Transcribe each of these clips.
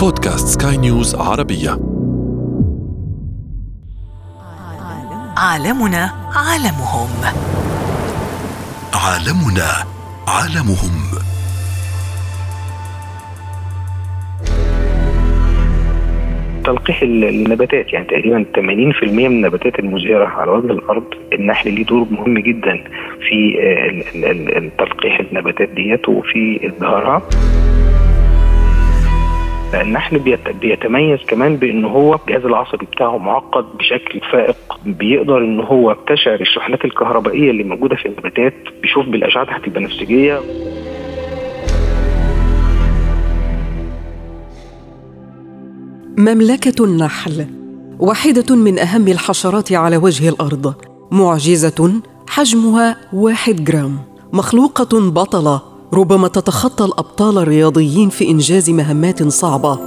بودكاست سكاي نيوز عربية. عالمنا عالمهم. عالمنا عالمهم. تلقيح النباتات يعني تقريبا 80% من النباتات المزهره على وجه الأرض النحل ليه دور مهم جدا في تلقيح النباتات ديت وفي ازدهارها النحل بيتميز كمان بإن هو الجهاز العصبي بتاعه معقد بشكل فائق بيقدر إن هو يستشعر الشحنات الكهربائية اللي موجودة في النباتات بيشوف بالأشعة تحت البنفسجية. مملكة النحل واحدة من أهم الحشرات على وجه الأرض معجزة حجمها واحد جرام مخلوقة بطلة ربما تتخطى الأبطال الرياضيين في إنجاز مهمات صعبة.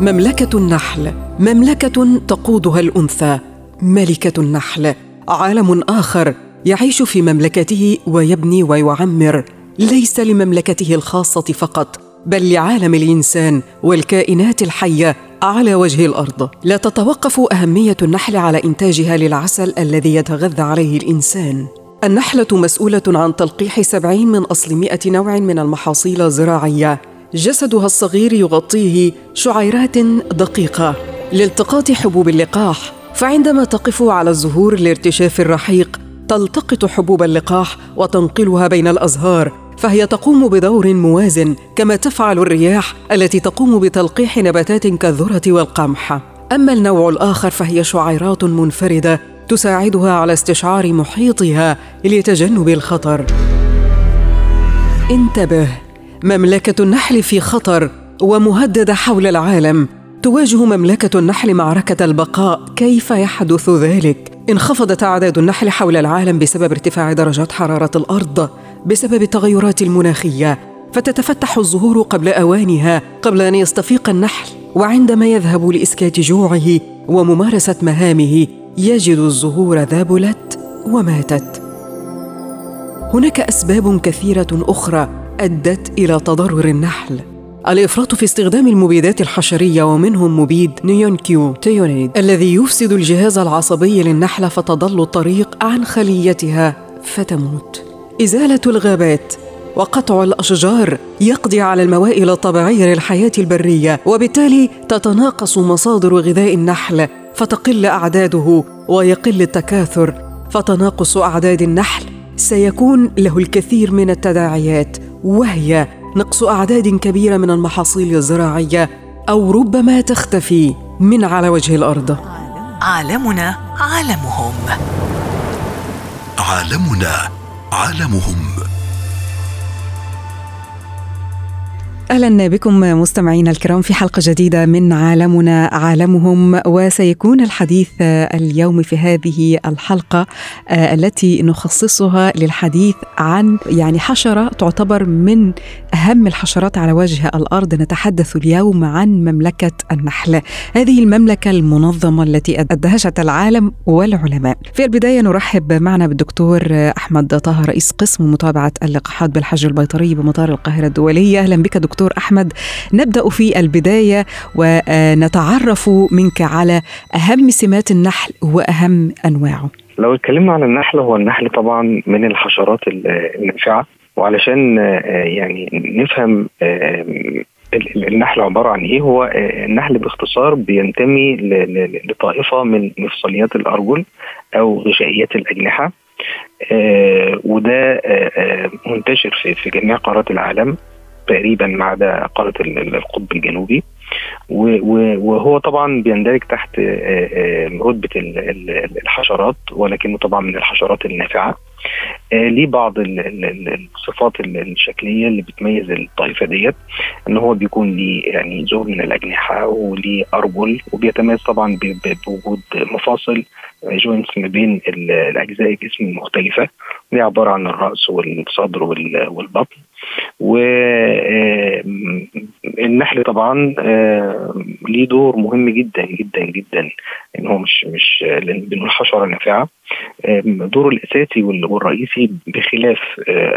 مملكة النحل. مملكة تقودها الأنثى. ملكة النحل. عالم آخر يعيش في مملكته ويبني ويعمر. ليس لمملكته الخاصة فقط بل لعالم الإنسان والكائنات الحية على وجه الأرض. لا تتوقف أهمية النحل على إنتاجها للعسل الذي يتغذى عليه الإنسان. النحلة مسؤولة عن تلقيح سبعين من أصل مئة نوع من المحاصيل الزراعية. جسدها الصغير يغطيه شعيرات دقيقة. لالتقاط حبوب اللقاح فعندما تقف على الزهور لارتشاف الرحيق تلتقط حبوب اللقاح وتنقلها بين الأزهار فهي تقوم بدور موازن كما تفعل الرياح التي تقوم بتلقيح نباتات كالذرة والقمح. أما النوع الآخر فهي شعيرات منفردة تساعدها على استشعار محيطها لتجنب الخطر. انتبه مملكة النحل في خطر ومهددة حول العالم. تواجه مملكة النحل معركة البقاء. كيف يحدث ذلك؟ انخفضت أعداد النحل حول العالم بسبب ارتفاع درجات حرارة الأرض بسبب التغيرات المناخية. فتتفتح الزهور قبل أوانها قبل أن يستفيق النحل. وعندما يذهب لإسكات جوعه وممارسة مهامه يجد الزهور ذابلت وماتت. هناك أسباب كثيرة أخرى أدت إلى تضرر النحل. الإفراط في استخدام المبيدات الحشرية ومنهم مبيد نيونيكوتينويد الذي يفسد الجهاز العصبي للنحلة فتضل الطريق عن خليتها فتموت. إزالة الغابات وقطع الأشجار يقضي على الموائل الطبيعية للحياة البرية وبالتالي تتناقص مصادر غذاء النحل. فتقل أعداده ويقل التكاثر فتناقص أعداد النحل. سيكون له الكثير من التداعيات وهي نقص أعداد كبيرة من المحاصيل الزراعية أو ربما تختفي من على وجه الأرض. عالمنا عالمهم. عالمنا عالمهم. أهلا بكم مستمعينا الكرام في حلقة جديدة من عالمنا عالمهم وسيكون الحديث اليوم في هذه الحلقة التي نخصصها للحديث عن يعني حشرة تعتبر من أهم الحشرات على وجه الأرض. نتحدث اليوم عن مملكة النحل. هذه المملكة المنظمة التي أدهشت العالم والعلماء. في البداية نرحب معنا بالدكتور أحمد طه رئيس قسم متابعة اللقاحات بالحج البيطري بمطار القاهرة الدولية. أهلا بك دكتور. دكتور أحمد نبدأ في البداية ونتعرف منك على أهم سمات النحل وأهم أنواعه. لو اتكلمنا عن النحل هو النحل طبعا من الحشرات النافعة. وعلشان يعني نفهم النحل عبارة عن إيه هو النحل باختصار بينتمي لطائفة من مفصليات الأرجل أو غشائيات الأجنحة. وده منتشر في جميع قارات العالم. تقريبا ما عدا قارة القطب الجنوبي. وهو طبعا بيندرج تحت رتبة الحشرات ولكنه طبعا من الحشرات النافعة. ليه بعض الصفات الشكلية اللي بتميز الطائفة ديت إن هو بيكون ليه يعني زور من الأجنحة وليه أرجل وبيتميز طبعا بوجود مفاصل جوينتس ما بين الأجزاء الجسم المختلفه دي عبارة عن الرأس والصدر والبطن. والنحل طبعا ليه دور مهم جدا جدا جدا. ان هو مش مش بنقول حشره نافعه دوره الأساسي والرئيسي بخلاف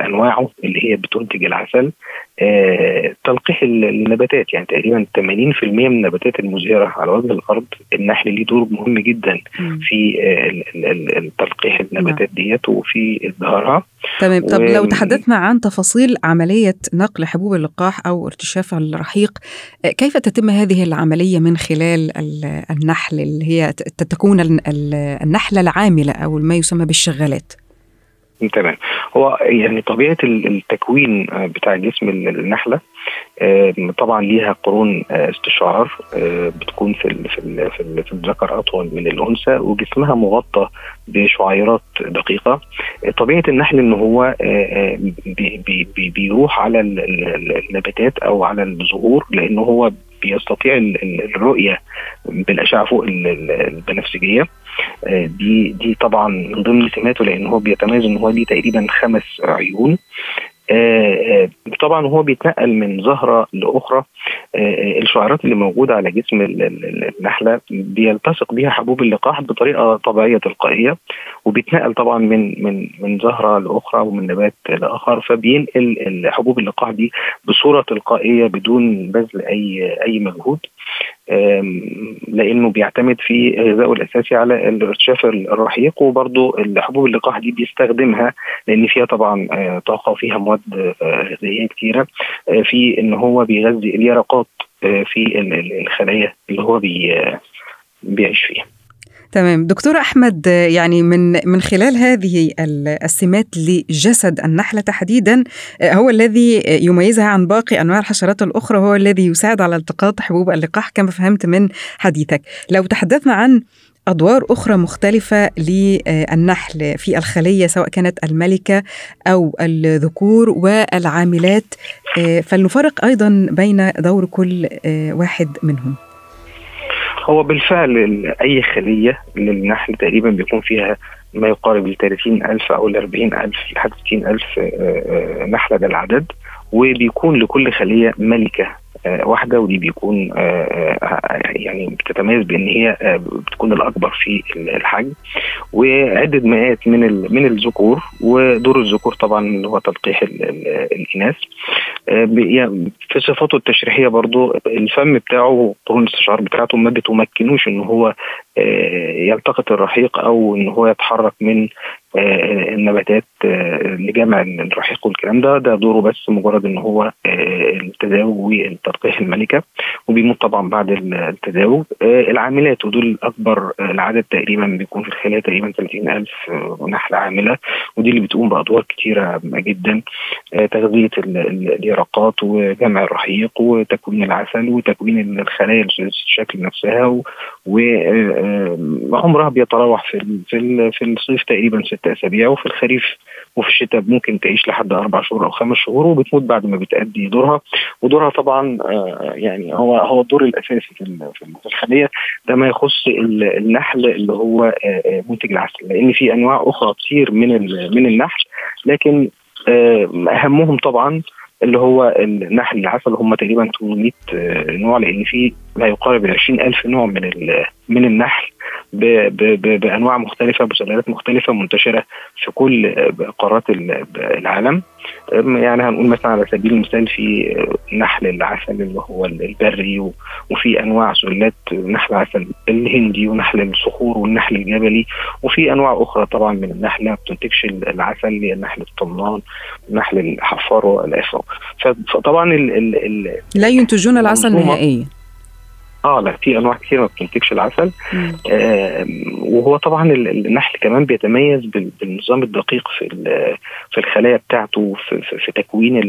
أنواعه اللي هي بتنتج العسل. آه، تلقيح النباتات. يعني تقريبا 80% من النباتات المزهره على وجه الأرض النحل ليه دور مهم جدا في تلقيح النباتات نعم. ديت وفي ازدهارها تمام. طب و... لو تحدثنا عن تفاصيل عملية نقل حبوب اللقاح أو ارتشاف الرحيق كيف تتم هذه العملية من خلال النحل اللي هي تكون النحلة العاملة أو ما يسمى بالشغالات؟ تمام. هو يعني طبيعة التكوين آه، بتاع جسم النحلة آه، طبعا ليها قرون آه، استشعار بتكون في في في الذكر أطول من الأنثى وجسمها مغطى بشعيرات دقيقة. طبيعة النحل إن هو بي بي بيروح على النباتات أو على الزهور لأن هو بيستطيع الرؤية بالأشعة فوق البنفسجية. آه، دي دي طبعا من ضمن سماته لأن هو بيتميز إن هو ليه تقريبا خمس عيون. طبعا هو بيتنقل من زهرة لأخرى. الشعيرات اللي موجودة على جسم النحلة بيلتصق بها حبوب اللقاح بطريقة طبيعية تلقائية وبيتنقل طبعا من من من زهرة لأخرى ومن نبات لآخر فبينقل حبوب اللقاح دي بصورة تلقائية بدون بذل اي أي مجهود. لأنه بيعتمد في غذائه الأساسي على الارتشاف الرحيق وبرضه حبوب اللقاح دي بيستخدمها لأن فيها طبعا آه، طاقة وفيها مواد آه، غذائية كثيره آه، في إن هو بيغذي اليرقات في الخلايا اللي هو بيعيش فيها. تمام. دكتور أحمد يعني من من خلال هذه السمات لجسد النحله تحديدا هو الذي يميزها عن باقي أنواع الحشرات الأخرى هو الذي يساعد على التقاط حبوب اللقاح كما فهمت من حديثك. لو تحدثنا عن أدوار أخرى مختلفة للنحل في الخلية سواء كانت الملكة أو الذكور والعاملات فلنفرق أيضا بين دور كل واحد منهم. هو بالفعل أي خلية للنحل تقريبا بيكون فيها ما يقارب ال 30 ألف أو ال 40 ألف لحد 60 ألف آه، آه، نحلة ده العدد وبيكون لكل خلية ملكة. واحدة ودي بيكون يعني بتتميز بإن هي بتكون الأكبر في الحجم. وعدة مئات من من الذكور ودور الذكور طبعا هو تلقيح الإناث. في صفاته التشريحية برضو الفم بتاعه قرون الاستشعار بتاعته ما بتمكنوش إن هو آه، يلتقط الرحيق أو إن هو يتحرك من آه، النباتات آه، لجمع الرحيق والكلام ده ده دوره بس مجرد إن هو التزاوج والتلقيح الملكة وبيموت طبعا بعد التزاوج العاملات ودول اكبر العدد تقريبا بيكون في الخلايا تقريبا 30000 نحله عاملة. ودي اللي بتقوم بأدوار كتيرة جدا تغذية اليرقات وجمع الرحيق وتكوين العسل وتكوين الخلايا الشكل نفسها وعمرها بيتراوح في في الصيف تقريبا أسابيع وفي الخريف وفي الشتاء ممكن تعيش لحد أربع شهور أو خمس شهور وبتموت بعد ما بتأدي دورها. ودورها طبعا آه، يعني هو هو الدور الأساسي في الخلية. ده ما يخص النحل اللي هو آه، آه، منتج العسل لأن في أنواع أخرى كتير من من النحل. لكن أهمهم طبعا اللي هو النحل العسل. هم تقريبا 800 نوع لأن في ما يقارب 20000 نوع من من النحل. بأنواع مختلفة بسلالات مختلفة منتشرة في كل قارات العالم. يعني هنقول مثلا على سبيل المثال في نحل العسل اللي هو البري وفي أنواع سلالات نحل العسل الهندي ونحل الصخور والنحل الجبلي وفي أنواع أخرى طبعا من النحل ما بتنتجش العسل اللي نحل الطمان ونحل الحفار والافرو فطبعا ال ال لا ينتجون العسل نهائيا. آه لا في انواع كثير ما بتنتجش العسل. آه وهو طبعا النحل كمان بيتميز بالنظام الدقيق في في الخلايا بتاعته في, في, في تكوين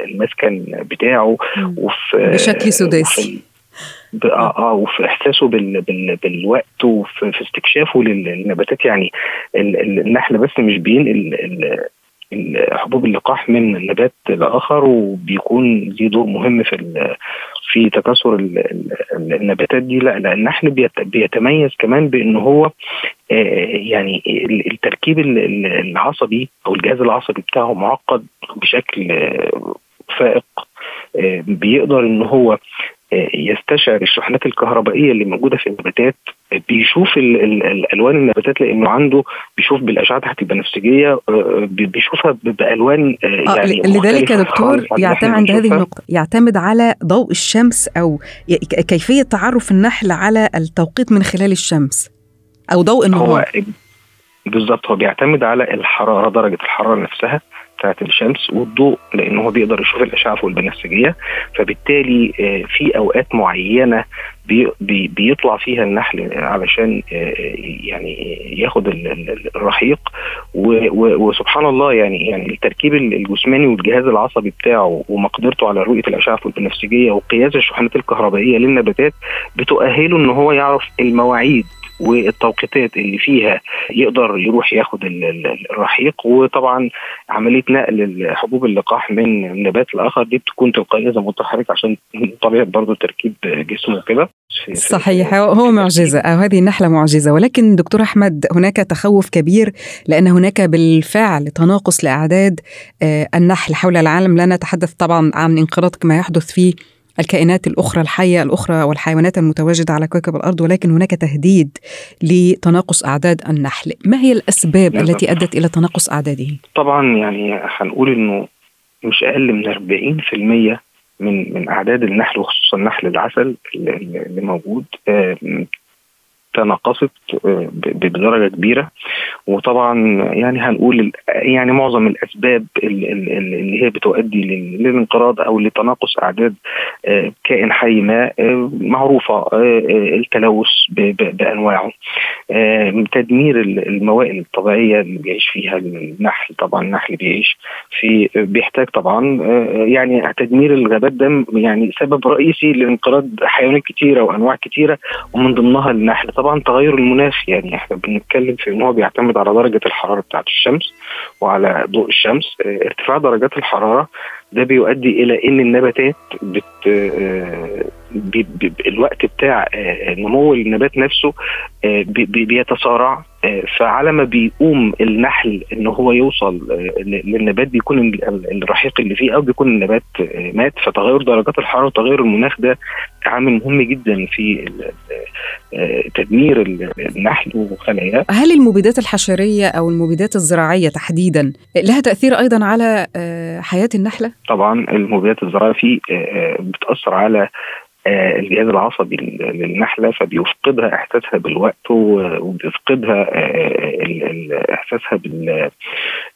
المسكن بتاعه وفي بشكل سداسي آه آه وفي إحساسه بال بال بالوقت وفي في استكشافه للنباتات. يعني النحل بس مش بينقل حبوب اللقاح من نبات لآخر وبيكون ليه دور مهم في في تكاثر النباتات دي لا النحل بيتميز كمان بإن هو آه، يعني التركيب العصبي أو الجهاز العصبي بتاعه معقد بشكل فائق آه، بيقدر إن هو آه، يستشعر الشحنات الكهربائية اللي موجودة في النباتات بيشوف ال ال الالوان النباتات لأنه عنده بيشوف بالأشعة تحت البنفسجيه آه، بيشوفها بألوان آه يعني لذلك يا دكتور يعتمد عند هذه النقطة يعتمد على ضوء الشمس أو كيفية تعرف النحل على التوقيت من خلال الشمس أو ضوء النهار. بالظبط هو بيعتمد على الحرارة درجة الحرارة نفسها. بتاعت الشمس والضوء لأن هو بيقدر يشوف الأشعة فوق البنفسجية. فبالتالي آه، في أوقات معينة بي بي بيطلع فيها النحل علشان آه، يعني ياخد الرحيق. وسبحان الله يعني يعني التركيب الجسماني والجهاز العصبي بتاعه ومقدرته على رؤية الأشعة البنفسجية وقياس الشحنات الكهربائية للنباتات بتؤهله إن هو يعرف المواعيد والتوقيتات اللي فيها يقدر يروح ياخد الرحيق. وطبعا عملية نقل حبوب اللقاح من نبات لآخر دي بتكون تلقائية زي ما قلت عشان طبيعة برضه تركيب جسمه كده صحيح. هو معجزة. أو هذه النحلة معجزة. ولكن دكتور أحمد هناك تخوف كبير لأن هناك بالفعل تناقص لأعداد آه، النحل حول العالم. لا نتحدث طبعا عن انقراض كما يحدث في الكائنات الأخرى الحية الأخرى والحيوانات المتواجدة على كوكب الأرض ولكن هناك تهديد لتناقص أعداد النحل ما هي الأسباب بالضبط. التي أدت إلى تناقص أعداده؟ طبعا يعني هنقول أنه مش أقل من 40% من من أعداد النحل وخصوصا نحل العسل اللي موجود تناقصت آه، بدرجة كبيرة. وطبعا يعني هنقول يعني معظم الأسباب اللي هي بتؤدي للانقراض أو لتناقص أعداد آه، كائن حي ما آه، معروفة التلوث بأنواعه. تدمير الموائل الطبيعية اللي بيعيش فيها النحل طبعا النحل بيعيش في بيحتاج طبعا يعني تدمير الغابات ده يعني سبب رئيسي لانقراض حيوانات كثيره وأنواع كثيره ومن ضمنها النحل. طبعا طبعا تغير المناخ يعني إحنا بنتكلم في إن هو بيعتمد على درجة الحرارة بتاعة الشمس وعلى ضوء الشمس. آه، ارتفاع درجات الحرارة ده بيؤدي إلى إن النباتات بت آه، بي بي الوقت بتاع آه، نمو النبات نفسه بي بيتسارع فعلى ما بيقوم النحل إن هو يوصل للنبات بيكون الرحيق اللي فيه أو بيكون النبات مات فتغير درجات الحرارة وتغير المناخ ده عامل مهم جدا في تدمير النحل وخلاياه هل المبيدات الحشرية أو المبيدات الزراعية تحديدا لها تأثير أيضا على آه، حياة النحلة؟ طبعا المبيدات الزراعية في آه، آه، بتأثر على الجهاز العصبي للنحلة فبيفقدها إحساسها بالوقت وبيفقدها إحساسها بال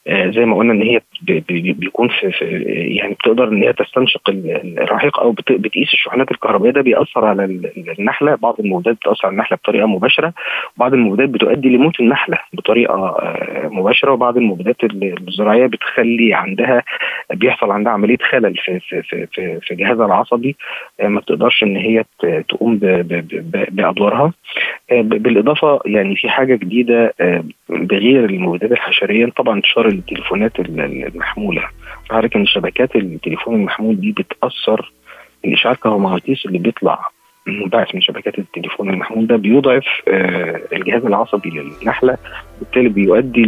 زي ما قلنا إن هي بيكون في يعني بتقدر إن هي تستنشق الرحيق أو بتقيس الشحنات الكهربائية. ده بيأثر على النحلة. بعض المبيدات بتأثر على النحلة بطريقة مباشرة. بعض المبيدات بتؤدي لموت النحلة بطريقة مباشرة. وبعض المبيدات الزراعية بتخلي عندها بيحصل عندها عملية خلل في في في في جهازها العصبي ما بتقدرش إن هي تقوم بأدوارها. آه، بالإضافة يعني في حاجة جديدة آه، بغير المبيدات الحشرية طبعا انتشار التليفونات المحمولة. فعارف إن شبكات التليفون المحمول دي بتأثر الإشعاع الكهرومغناطيسي اللي بيطلع منبعث من شبكات التليفون المحمول ده بيضعف آه، الجهاز العصبي للنحلة بالتالي بيؤدي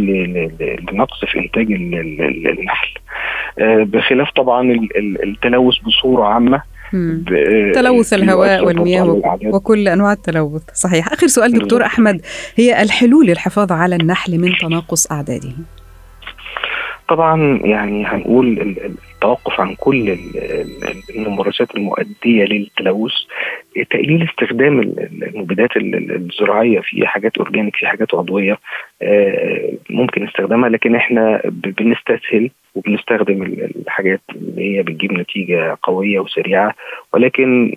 لنقص في إنتاج النحل. بخلاف طبعا التلوث بصورة عامة تلوث الهواء والمياه وكل أنواع التلوث. صحيح. آخر سؤال دكتور أحمد هي الحلول للحفاظ على النحل من تناقص اعداده طبعا يعني هنقول التوقف عن كل الممارسات المؤدية للتلوث تقليل استخدام المبيدات الزراعية في حاجات أورجانيك في حاجات عضوية آه، ممكن استخدامها لكن إحنا بنستسهل وبنستخدم الحاجات اللي هي بتجيب نتيجة قوية وسريعة ولكن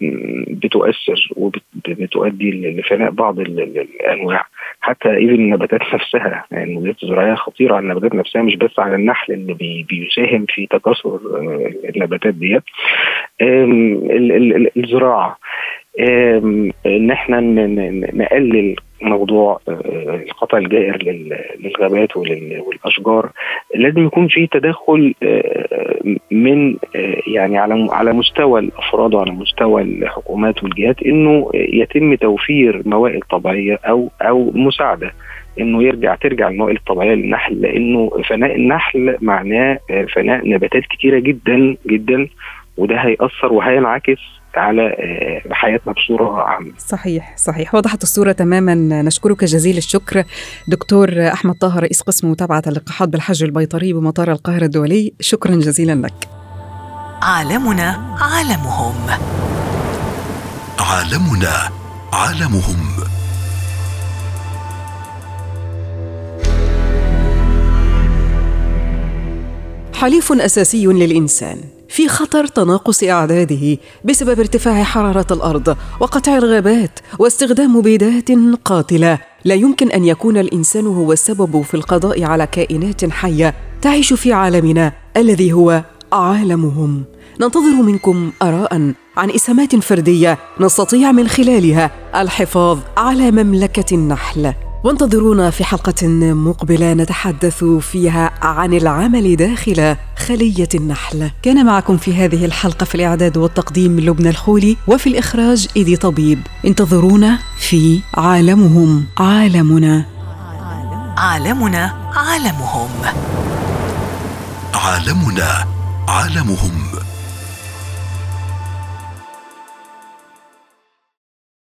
بتؤثر وبتؤدي لفناء بعض الأنواع. حتى ايفن النباتات نفسها يعني المبيدات الزراعية خطيرة على النباتات نفسها مش بس على النحل اللي بيساهم في تكاثر آه، النباتات ديت. الزراعة. إن إحنا نقلل موضوع آه، القطع الجائر للغابات والأشجار لازم يكون في تدخل آه، من آه، يعني على على مستوى الأفراد وعلى مستوى الحكومات والجهات إنه يتم توفير موائل طبيعية أو أو مساعدة إنه يرجع ترجع الموائل الطبيعية للنحل لأنه فناء النحل معناه فناء نباتات كتيرة جدا جدا وده هيأثر وهينعكس على آه، حياتنا بصورة عامة. صحيح صحيح. وضحت الصورة تماما. نشكرك جزيل الشكر. دكتور أحمد طه رئيس قسم متابعة اللقاحات بالحج البيطري بمطار القاهرة الدولي. شكرا جزيلا لك. عالمنا عالمهم. عالمنا عالمهم. حليف أساسي للإنسان. في خطر تناقص أعداده بسبب ارتفاع حرارة الأرض وقطع الغابات واستخدام مبيدات قاتلة. لا يمكن أن يكون الإنسان هو السبب في القضاء على كائنات حية تعيش في عالمنا الذي هو عالمهم. ننتظر منكم آراء عن إسهامات فردية نستطيع من خلالها الحفاظ على مملكة النحل. وانتظرونا في حلقة مقبلة نتحدث فيها عن العمل داخل خلية النحل. كان معكم في هذه الحلقة في الإعداد والتقديم لبنى الخولي وفي الإخراج إيدي طبيب. انتظرونا في عالمهم. عالمنا. عالمنا عالمهم. عالمنا عالمهم.